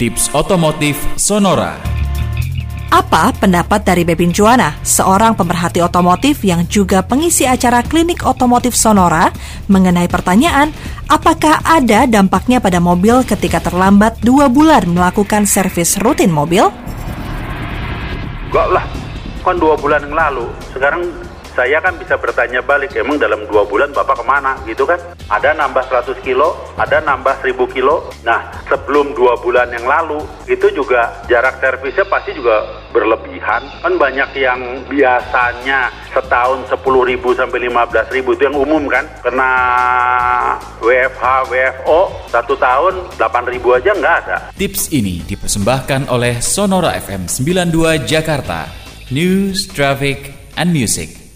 Tips Otomotif Sonora Apa pendapat dari Bebin Juana, seorang pemerhati otomotif yang juga pengisi acara klinik otomotif Sonora, mengenai pertanyaan apakah ada dampaknya pada mobil ketika terlambat dua bulan melakukan servis rutin mobil? Enggak lah, kan dua bulan yang lalu. Sekarang saya kan bisa bertanya balik, emang dalam dua bulan Bapak ke mana gitu kan? Ada nambah 100 kilo, ada nambah 1000 kilo. Nah, sebelum dua bulan yang lalu, itu juga jarak servisnya pasti juga berlebihan. Kan banyak yang biasanya setahun 10 ribu sampai 15 ribu, itu yang umum kan? Kena WFH, WFO, satu tahun 8 ribu aja nggak ada. Tips ini dipersembahkan oleh Sonora FM 92 Jakarta News, Traffic, and Music